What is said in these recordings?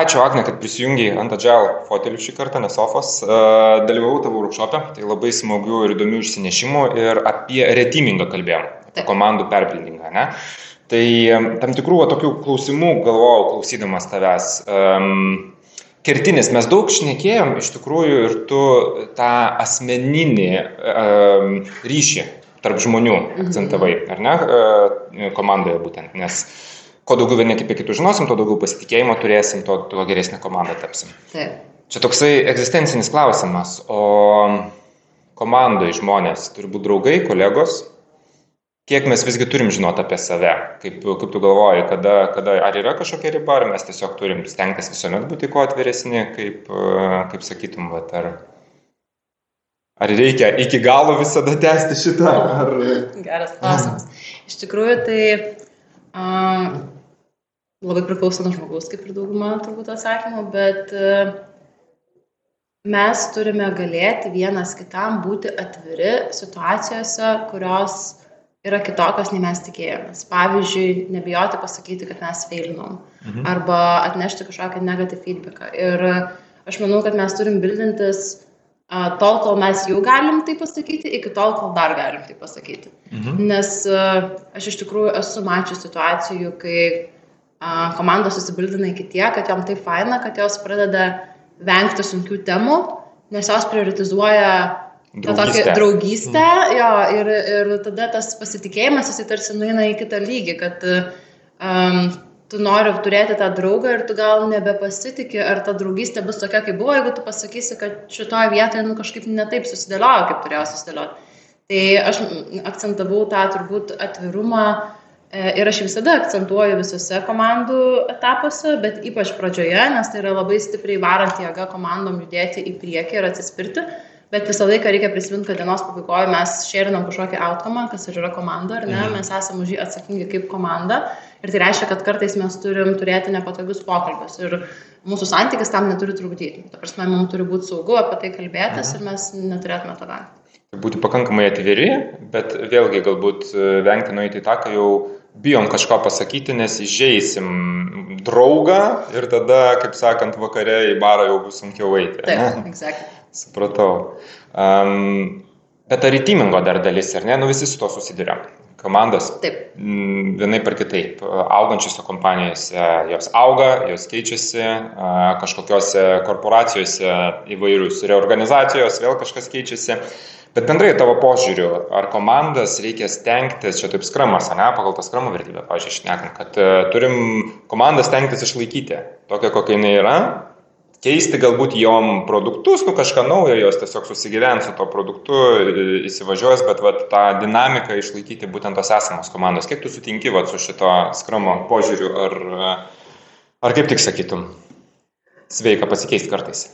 ačiū Agne, kad prisijungiai ant Agile fotelių šį kartą, ne sofos. E, dalyvavau tavo workshopė, tai labai smagių ir įdomių išsinešimų ir apie retimingą kalbėjom, apie komandų perpildingą. Ne? Tai tam tikrų va, tokių klausimų galvojau klausydamas tavęs. Um, kertinis, mes daug šnekėjom iš tikrųjų ir tu tą asmeninį um, ryšį tarp žmonių mhm. akcentavai, ar ne, komandoje būtent, nes kuo daugiau vieni apie kitus žinosim, tuo daugiau pasitikėjimo turėsim, tuo, tuo geresnė komanda tapsim. Taip. Čia toksai egzistencinis klausimas, o komandai žmonės turi būti draugai, kolegos, kiek mes visgi turim žinot apie save, kaip, kaip tu galvoji, kada, kada, ar yra kažkokia riba, ar mes tiesiog turim stengtis visuomet būti kuo atviresni, kaip, kaip sakytum, vat, ar, ar reikia iki galo visada tęsti šitą? Ar... Geras klausimas. Iš tikrųjų, tai um, labai priklauso nuo žmogaus, kaip ir dauguma turbūt atsakymų, bet uh, mes turime galėti vienas kitam būti atviri situacijose, kurios yra kitokios, nei mes tikėjomės. Pavyzdžiui, nebijoti pasakyti, kad mes feilinom. Mhm. Arba atnešti kažkokią negatyvų feedbacką. Ir aš manau, kad mes turim bildintis uh, tol, kol mes jau galim tai pasakyti, iki tol, kol dar galim tai pasakyti. Mhm. Nes uh, aš iš tikrųjų esu mačius situacijų, kai komandos susibildina iki tiek, kad jom taip faina, kad jos pradeda vengti sunkių temų, nes jos prioritizuoja tą tokią draugystę, mm. jo, ir, ir tada tas pasitikėjimas, jisai tarsi nueina į kitą lygį, kad um, tu nori turėti tą draugą ir tu gal nebepasitikė, ar ta draugystė bus tokia, kaip buvo, jeigu tu pasakysi, kad šitoje vietoje nu, kažkaip netaip susidėliojo, kaip turėjo susidėlioti. Tai aš akcentavau tą turbūt atvirumą e, ir aš visada akcentuoju visose komandų etapuose, bet ypač pradžioje, nes tai yra labai stipriai varant jėga komandom judėti į priekį ir atsispirti. Bet visą laiką reikia prisiminti, kad dienos pabaigoje mes šėrinam kažkokį outcome, kas ir yra komanda, ar ne, mhm. mes esame už jį atsakingi kaip komanda ir tai reiškia, kad kartais mes turim turėti nepatogius pokalbius ir mūsų santykis tam neturi trukdyti. Ta prasme, mums turi būti saugu apie tai kalbėtis mhm. ir mes neturėtume to vengti. Būti pakankamai atviri, bet vėlgi galbūt e, vengti nueiti į tą, kai jau bijom kažko pasakyti, nes įžeisim draugą ir tada, kaip sakant, vakare į barą jau bus sunkiau eiti. Taip, exactly. Supratau. Um, bet ar įtimingo dar dalis, ar ne? Nu visi su to susiduria. Komandos. Taip. Vienai per kitaip. Augančiose kompanijose jos auga, jos keičiasi, kažkokiose korporacijose įvairius reorganizacijos vėl kažkas keičiasi. Bet bendrai tavo požiūriu, ar komandas reikia stengtis, čia taip skramas, ne, pagal tą skramą vertybę, pažiūrėjau, šnekam, kad uh, turim komandą stengtis išlaikyti tokią, kokia jinai yra, keisti galbūt jom produktus, nu kažką naujo, jos tiesiog susigyvens su to produktu, įsivažiuos, bet vat, tą dinamiką išlaikyti būtent tos esamos komandos. Kiek tu sutinki vat, su šito skramo požiūriu, ar, ar kaip tik sakytum, sveika pasikeisti kartais?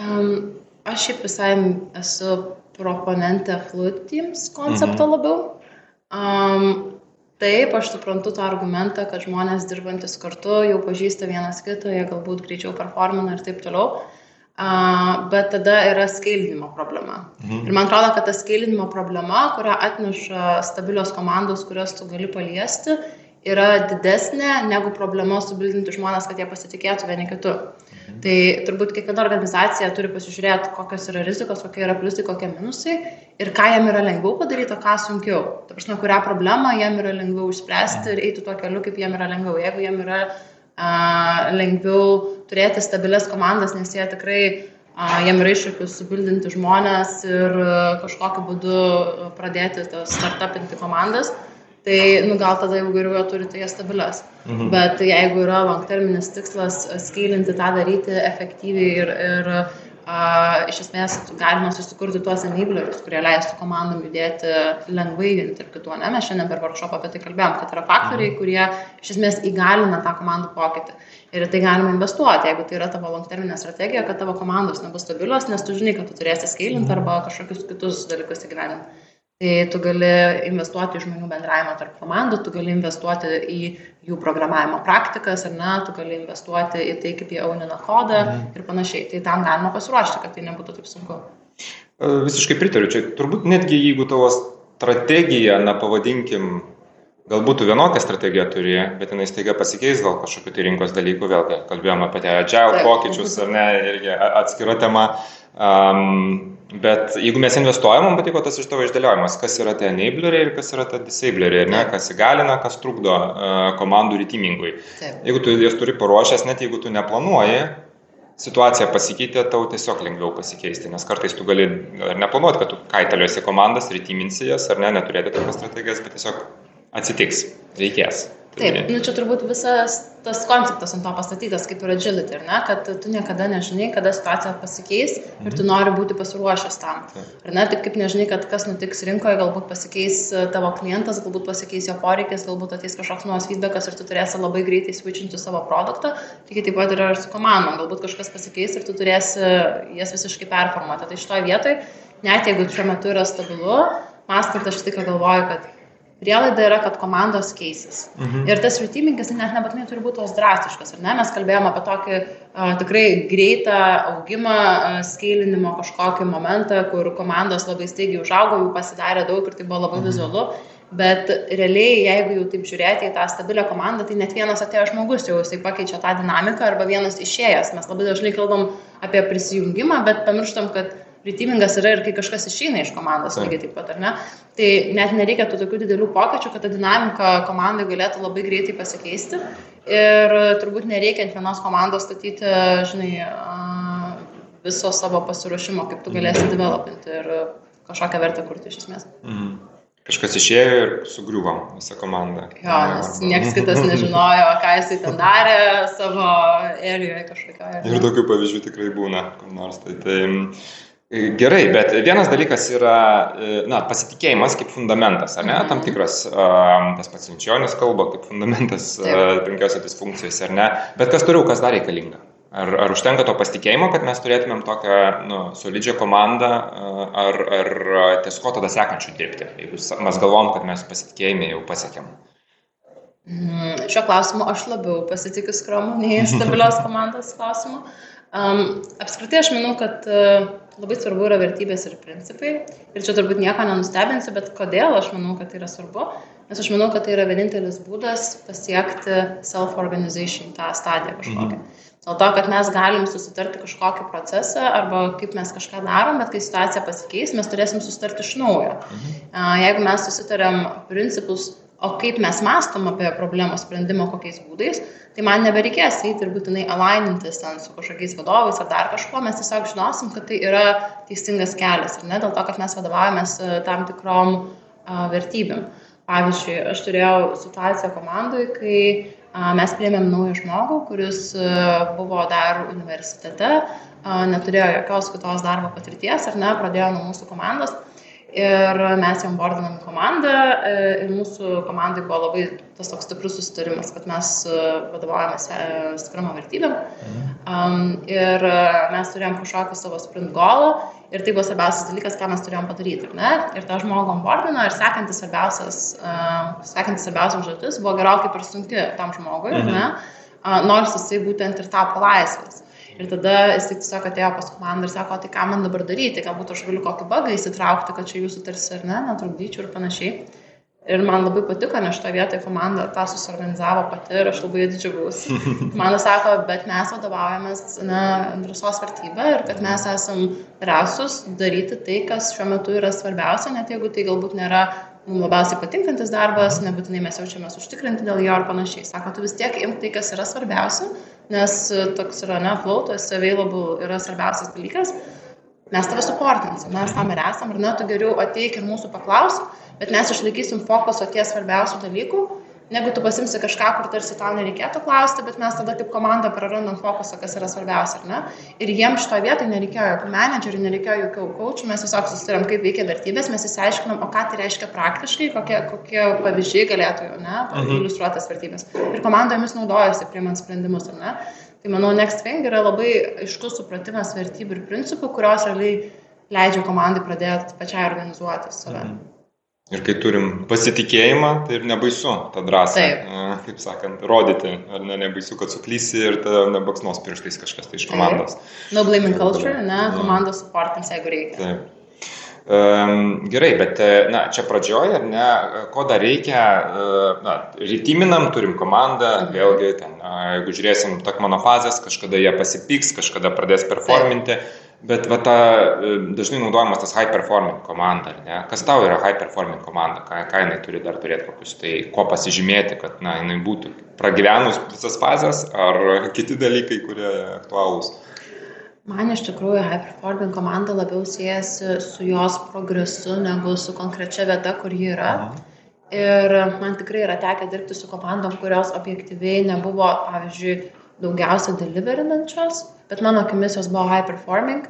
Um, aš šiaip visai esu proponentė Fluid Teams koncepto mhm. labiau. Um, taip aš suprantu tą argumentą kad žmonės dirbantys kartu jau pažįsta vienas kitą jie galbūt greičiau performina ir taip toliau a, bet tada yra skeildinimo problema. Mhm. Ir man atrodo, kad ta skeildinimo problema, kurią atneša stabilios komandos, kurias tu gali paliesti, yra didesnė negu problema subildinti žmonės, kad jie pasitikėtų vieni kitu. Mhm. Tai turbūt kiekviena organizacija turi pasižiūrėti, kokios yra rizikos, kokie yra pliusai, kokie minusai ir ką jam yra lengviau padaryti, o ką sunkiau. Ta prasme, kurią problemą jam yra lengviau išspręsti ir eiti tuo keliu, kaip jam yra lengviau. Jeigu jam yra a, lengviau turėti stabilias komandas, nes jie tikrai a, jam yra iššūkius subildinti žmonės ir kažkokiu būdu pradėti tas startupinti komandas, tai nu, gal tada jau geriau jo turite jas stabilias. Mhm. Bet jeigu yra long terminis tikslas skylinti tą daryti efektyviai ir, ir a, iš esmės galima susikurti tuos enablerius, kurie leistų komandom judėti lengvai vieni tarp kitų. Ne? Mes šiandien per workshop apie tai kalbėjom, kad yra faktoriai, mhm. kurie iš esmės įgalina tą komandų pokytį. Ir tai galima investuoti, jeigu tai yra tavo long terminė strategija, kad tavo komandos nebus stabilios, nes tu žinai, kad tu turėsi skailinti mhm. arba kažkokius kitus dalykus įgyveninti. Tai tu gali investuoti į žmonių bendravimą tarp komandų, tu gali investuoti į jų programavimo praktikas, ar ne, tu gali investuoti į tai, kaip jie aunina kodą mhm. ir panašiai. Tai tam galima pasiruošti, kad tai nebūtų taip sunku. Visiškai pritariu. Čia turbūt netgi jeigu tavo strategija, na pavadinkim, galbūt tu vienokią strategiją turi, bet jinai staiga pasikeis gal kažkokiu tai rinkos dalykų, vėl kalbėjome apie agile pokyčius ar ne, irgi atskira tema. Um, bet jeigu mes investuojam, man patiko tas iš tavo išdėliojimas, kas yra tie enableriai ir kas yra tie disableriai, ne, kas įgalina, kas trukdo uh, komandų rytimingui. Jeigu tu jas turi paruošęs, net jeigu tu neplanuoji, situacija pasikeitė, tau tiesiog lengviau pasikeisti, nes kartais tu gali ir neplanuoti, kad tu kaitaliuosi komandas, rytiminsi jas ar ne, neturėti tokias strategijas, bet tiesiog atsitiks, reikės. Taip, nu čia turbūt visas tas konceptas ant to pastatytas, kaip ir agility, ne, kad tu niekada nežinai, kada situacija pasikeis ir tu mhm. nori būti pasiruošęs tam. Ar ne, taip kaip nežinai, kad kas nutiks rinkoje, galbūt pasikeis e, tavo klientas, galbūt pasikeis jo poreikis, galbūt ateis kažkoks nuos feedbackas ir tu turėsi labai greitai switchinti savo produktą, lygiai taip pat yra ir su komandom, galbūt kažkas pasikeis ir tu turėsi jas visiškai performuoti. Tai šitoje vietoje, net jeigu šiuo metu yra stabilu, mąstant aš tik galvoju, kad prielaida yra, kad komandos keisis. Mhm. Ir tas rutimingas tai net nebūtinai turi būti tos drastiškas, ar ne? Mes kalbėjome apie tokį uh, tikrai greitą augimą, uh, skailinimo kažkokį momentą, kur komandos labai staigiai užaugo, jų pasidarė daug ir tai buvo labai mhm. vizualu. Bet realiai, jeigu jau taip žiūrėti į tą stabilią komandą, tai net vienas atėjo žmogus jau jisai pakeičia tą dinamiką arba vienas išėjęs. Mes labai dažnai kalbam apie prisijungimą, bet pamirštam, kad Ritimingas yra ir kai kažkas išeina iš komandos, lygiai taip pat, ar ne? Tai net nereikia tų tokių didelių pokyčių, kad ta dinamika komandai galėtų labai greitai pasikeisti. Ir turbūt nereikia ant vienos komandos statyti, žinai, viso savo pasiruošimo, kaip tu mhm. galėsi developinti ir kažkokią vertę kurti iš esmės. Mhm. Kažkas išėjo ir sugriuvo visą komandą. Jo, nes niekas kitas nežinojo, ką jisai ten darė savo erijoje kažkokioje. Ir tokių pavyzdžių tikrai būna, kur nors. Tai, tai Gerai, bet vienas dalykas yra e, na, pasitikėjimas kaip fundamentas, ar ne? Mhm. Tam tikras, tas pats Vinčionis kalba kaip fundamentas penkiose disfunkcijose, ar ne? Bet kas toliau, kas dar reikalinga? Ar, ar užtenka to pasitikėjimo, kad mes turėtumėm tokią nu, solidžią komandą, ar, ar ties ko tada sekančių dirbti, jeigu mes galvom, kad mes pasitikėjimą jau pasiekėm? Mm, šiuo klausimu aš labiau pasitikiu skromu nei stabilios komandos klausimu. Um, apskritai aš manau, kad uh, labai svarbu yra vertybės ir principai. Ir čia turbūt nieko nenustebinsiu, bet kodėl aš manau, kad tai yra svarbu? Nes aš manau, kad tai yra vienintelis būdas pasiekti self-organization, tą stadiją kažkokią. Mhm. Dėl to, kad mes galim susitarti kažkokį procesą arba kaip mes kažką darom, bet kai situacija pasikeis, mes turėsim susitarti iš naujo. Mhm. Jeigu mes susitarėm principus, o kaip mes mastom apie problemos sprendimą, kokiais būdais, tai man nebereikės eiti ir būtinai alainintis ten su kažkokiais vadovais ar dar kažkuo, mes tiesiog žinosim, kad tai yra teisingas kelias ir ne? Dėl to, kad mes vadovaujamės e, tam tikrom a, vertybėm. Pavyzdžiui, aš turėjau situaciją komandai, kai a, mes priėmėm naują žmogų, kuris a, e, buvo dar universitete, a, neturėjo jokios kitos darbo patirties ar ne, pradėjo nuo mūsų komandos Ir mes jam bordinom komandą e, ir mūsų komandai buvo labai tas toks stiprus susitarimas, kad mes e, vadovaujamės e, skrumo vertybėm. Um, ir mes turėjom kažkokį savo sprint golą ir tai buvo svarbiausias dalykas, ką mes turėjom padaryti. Ne? Ir tą žmogų onboardino ir sekantis svarbiausias, uh, sekantis svarbiausias užduotis buvo gerokai per sunki tam žmogui, mhm. uh, nors jisai būtent ir tapo laisvas. Ir tada jisai tiesiog atėjo pas komandą ir sako, tai ką man dabar daryti, galbūt aš galiu kokį bagą įsitraukti, kad čia jūsų tarsi ar ne, netrukdyčiau ir panašiai. Ir man labai patiko, nes šitoje vietoje komanda tą susiorganizavo pati ir aš labai didžiavausi. Man sako, bet mes vadovaujamės drąsos vertybę ir kad mes esam drąsus daryti tai, kas šiuo metu yra svarbiausia, net jeigu tai galbūt nėra mums labiausiai patinkantis darbas, nebūtinai mes jaučiamės užtikrinti dėl jo ar panašiai. Sako, tu vis tiek imk tai, kas yra svarbiausia, nes e, toks yra, ne, esi available yra svarbiausias dalykas. Mes tave suportinsim, mes tam ir esam, ir ne, tu geriau ateik ir mūsų paklaus, bet mes išlaikysim fokusą ties svarbiausių dalykų negu tu pasimsi kažką, kur tarsi tau nereikėtų klausti, bet mes tada kaip komanda prarandam fokusą, kas yra svarbiausia, ar ne? Ir jiems šitoje vietoje nereikėjo jokių menedžerių, nereikėjo jokių coachų, mes tiesiog susitarėm, kaip veikia vertybės, mes įsiaiškinom, o ką tai reiškia praktiškai, kokie, kokie pavyzdžiai galėtų, ne, mhm. iliustruotas vertybės. Ir komanda jomis naudojasi, priimant sprendimus, ar ne? Tai manau, Next Thing yra labai aiškus supratimas vertybių ir principų, kurios realiai leidžia komandai pradėti pačiai organizuoti save. Mhm. Ir kai turim pasitikėjimą, tai ir nebaisu tą drąsą, Taip. kaip sakant, rodyti, ar ne, nebaisu, kad suklysi ir nebaksnos pirštais kažkas tai iš komandos. No blaming culture, ne, komandos supportins, jeigu reikia. Taip. Um, gerai, bet na, čia pradžioje, ne, ko dar reikia, na, rytiminam turim komandą, mhm. vėlgi, ten, jeigu žiūrėsim tak mano fazės, kažkada jie pasipyks, kažkada pradės performinti. Taip. Bet va, ta, dažnai naudojamas tas high performing komanda, ne? Kas tau yra high performing komanda, ką, ką jinai turi dar turėti, kokius tai, ko pasižymėti, kad na, jinai būtų pragyvenus visas fazės, ar kiti dalykai, kurie aktualūs. Man iš tikrųjų high performing komanda labiau siejasi su jos progresu negu su konkrečia vieta, kur ji yra. Aha. Ir man tikrai yra tekę dirbti su komandom, kurios objektyviai nebuvo, pavyzdžiui, daugiausia deliverinančios bet mano akimis jos buvo high performing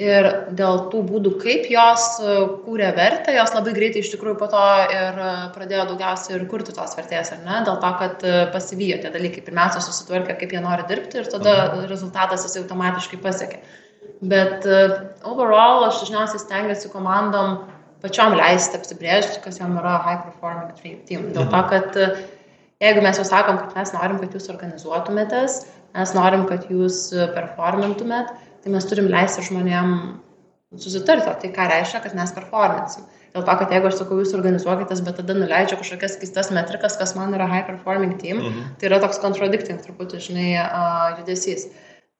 ir dėl tų būdų, kaip jos e, kūrė vertę, jos labai greitai iš tikrųjų po to ir e, pradėjo daugiausiai ir kurti tos vertės, ar ne, dėl to, kad e, pasivijo tie dalykai. Pirmiausia, susitvarkė, kaip jie nori dirbti ir tada mhm. rezultatas jis automatiškai pasiekė. Bet overall aš dažniausiai stengiuosi komandom pačiom leisti apsibrėžti, kas jom yra high performing team. Dėl to, mhm. kad jeigu mes jau sakom, kad mes norim, kad jūs organizuotumėtės, mes norim, kad jūs performintumėt, tai mes turim leisti žmonėm susitarti, o tai ką reiškia, kad mes performinsim. Dėl to, kad jeigu aš sakau, jūs organizuokitės, bet tada nuleidžiu kažkokias keistas metrikas, kas man yra high performing team, mhm. tai yra toks contradicting truputį, žinai, uh, judesys.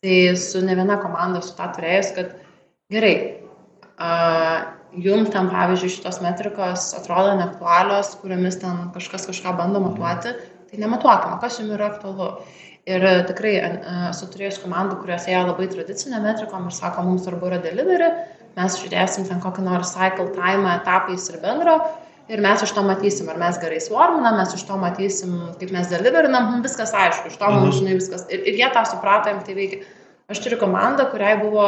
Tai su ne viena komanda su tą turėjus, kad gerai, uh, jums ten, pavyzdžiui, šitos metrikos atrodo neaktualios, kuriomis ten kažkas kažką bando matuoti, tai nematuokime, kas jums yra aktualu. Ir e, tikrai e, esu turėjus komandų, kurios ėjo labai tradicinę metrikom ir sako, mums svarbu yra delivery, mes žiūrėsim ten kokį nors cycle time etapais ir bendro. Ir mes iš to matysim, ar mes gerai swarminam, mes iš to matysim, kaip mes deliverinam, viskas aišku, iš to mums mhm. žinai viskas. Ir, ir jie tą suprato, jiems tai veikia. Aš turiu komandą, kuriai buvo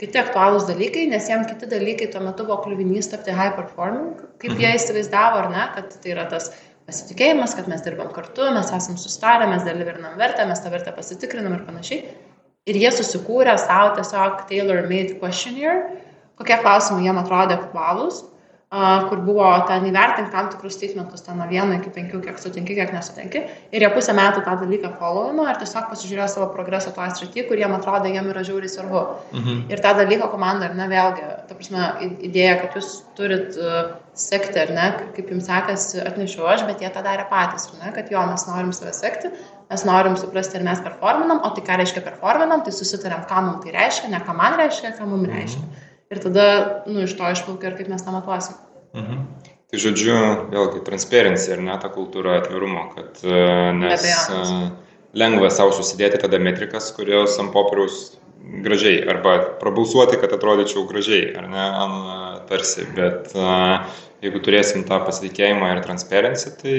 kiti aktualūs dalykai, nes jiems kiti dalykai tuo metu buvo kliuvinys tapti high performing, kaip mhm. jie įsivaizdavo, ar ne, kad tai yra tas pasitikėjimas, kad mes dirbam kartu, mes esam sustarę, mes deliverinam vertę, mes tą vertę pasitikrinam ir panašiai. Ir jie susikūrė savo tiesiog tailor-made questionnaire, kokie klausimai jiem atrodė aktualūs kur buvo ten įvertinti tam tikrus statementus, ten nuo 1 iki 5, kiek sutinki, kiek nesutinki. Ir jie pusę metų tą dalyką followino ir tiesiog pasižiūrėjo savo progresą toje srityje, kur jiem atrodo, jiem yra žiauriai svarbu. Mhm. Ir tą dalyką komanda, ar ne, vėlgi, ta prasme, idėja, kad jūs turit uh, sekti, ar ne, kaip jums sekasi, atnešiau aš, bet jie tą darė patys, ar ne, kad jo, mes norim save sekti, mes norim suprasti, ar mes performinam, o tai ką reiškia performinam, tai susitariam, ką mums tai reiškia, ne ką man reiškia, ką mums reiškia. Mhm ir tada nu, iš to išplaukia ir kaip mes tą matuosim. Mhm. Tai žodžiu, vėlgi, transparency ir ne ta kultūra atvirumo, kad e, nes e, lengva savo susidėti tada metrikas, kurios ant popieriaus gražiai, arba prabalsuoti, kad atrodyčiau gražiai, ar ne, an, tarsi, bet jeigu turėsim tą pasitikėjimą ir transparency, tai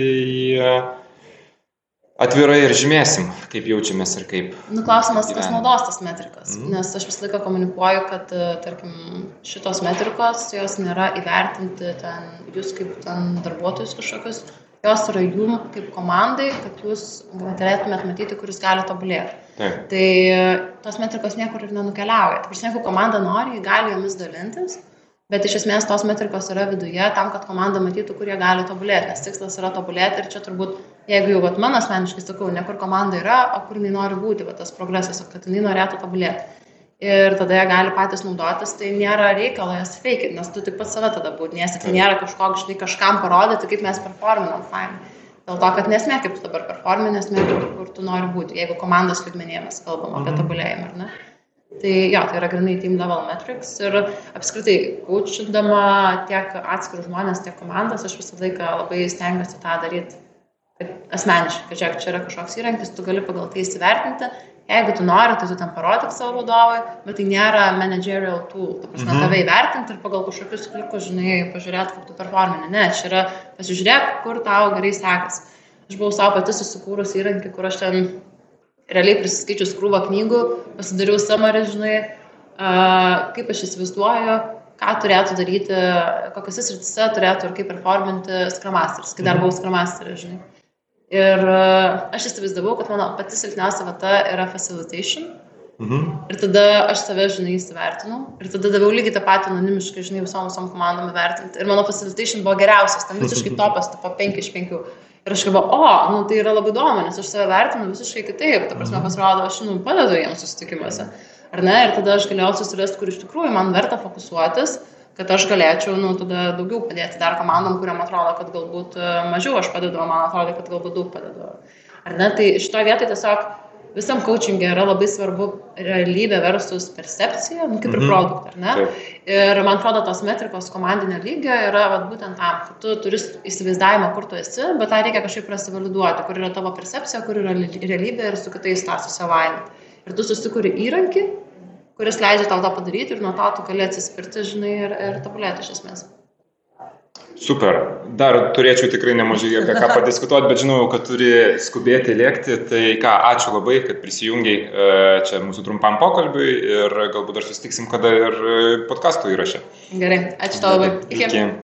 atvirai ir žymėsim, kaip jaučiamės ir kaip. Nu, klausimas, kas naudos tas metrikas. Mm. Nes aš visą laiką komunikuoju, kad, e, tarkim, šitos metrikos, jos nėra įvertinti ten, jūs kaip ten darbuotojus kažkokius, jos yra jum kaip komandai, kad jūs galėtumėt matyti, kuris gali tobulėti. Taip. Tai e, tos metrikos niekur ir nenukeliauja. Tai prasme, jeigu komanda nori, gali jomis dalintis. Bet iš esmės tos metrikos yra viduje tam, kad komanda matytų, kur jie gali tobulėti, nes tikslas yra tobulėti ir čia turbūt jeigu jau vat, mano asmeniškai sakau, ne kur komanda yra, o kur jinai nori būti, vat, tas progresas, kad jinai norėtų tobulėti. Ir tada jie gali patys naudotis, tai nėra reikalo jas fake, nes tu tik pats save tada būdinėsi, tai nėra kažkok, žinai, kažkam parodyti, kaip mes performinam, fine. Dėl to, kad nesmė, kaip tu dabar performini, nesmė, kur, kur tu nori būti, jeigu komandos lygmenėmis kalbam apie mhm. tobulėjimą, ar ne? Tai jo, tai yra grinai team level metrics ir apskritai, coachindama tiek atskirus žmonės, tiek komandas, aš visą laiką labai stengiuosi tą daryti kad asmeniškai, kad žiūrėk, čia yra kažkoks įrankis, tu gali pagal tai įsivertinti, jeigu tu nori, tai tu ten parodyk savo vadovui, bet tai nėra managerial tool, tu prasme, mhm. tave įvertinti ir pagal kažkokius klikus, žinai, pažiūrėti, kaip tu performini. Ne, čia yra pasižiūrėk, kur tau gerai sekasi. Aš buvau savo pati susikūrus įrankį, kur aš ten realiai prisiskaičius krūvą knygų, pasidariau samarį, žinai, kaip aš įsivaizduoju, ką turėtų daryti, kokiuose srityse turėtų ir kaip performinti skramasteris, kai dar mhm. buvau skramasteris, žinai. Ir e, aš įsivaizdavau, kad mano pati silpniausia vieta yra facilitation. Mhm. Ir tada aš save, žinai, įsivertinau. Ir tada daviau lygiai tą patį anonimiškai, žinai, visom visom komandom įvertinti. Ir mano facilitation buvo geriausias, ten visiškai topas, tipo 5 iš 5. Ir aš galvoju, o, nu tai yra labai įdomu, nes aš save vertinu visiškai kitaip. Ta prasme, mhm. pasirodo, aš, nu, padedu jiems susitikimuose. Ar ne? Ir tada aš galėjau susirasti, kur iš tikrųjų man verta fokusuotis kad aš galėčiau, nu, tada daugiau padėti dar komandom, kuriam atrodo, kad galbūt e, mažiau aš padedu, man atrodo, kad galbūt daug padedu. Ar ne? Tai šitoje vietoje tiesiog visam coachingė yra labai svarbu realybė versus percepcija, nu, kaip ir Mhm. produktą, ar ne? Taip. Ir man atrodo, tos metrikos komandinio lygio yra vat, būtent tam, kad tu turi įsivaizdavimą, kur tu esi, bet tą reikia kažkaip prasivaliduoti, kur yra tavo percepcija, kur yra realybė ir su kitais tą susivaininti. Ir tu susikuri įrankį, kuris leidžia tau tą padaryti ir nuo to tu gali atsispirti, žinai, ir, ir tobulėti iš esmės. Super. Dar turėčiau tikrai nemažai apie ką padiskutuoti, bet žinau, kad turi skubėti lėkti. Tai ką, ačiū labai, kad prisijungiai e, čia mūsų trumpam pokalbiui ir galbūt dar susitiksim kada ir e, podkastų įraše. Gerai, ačiū tau labai. Iki. Iki.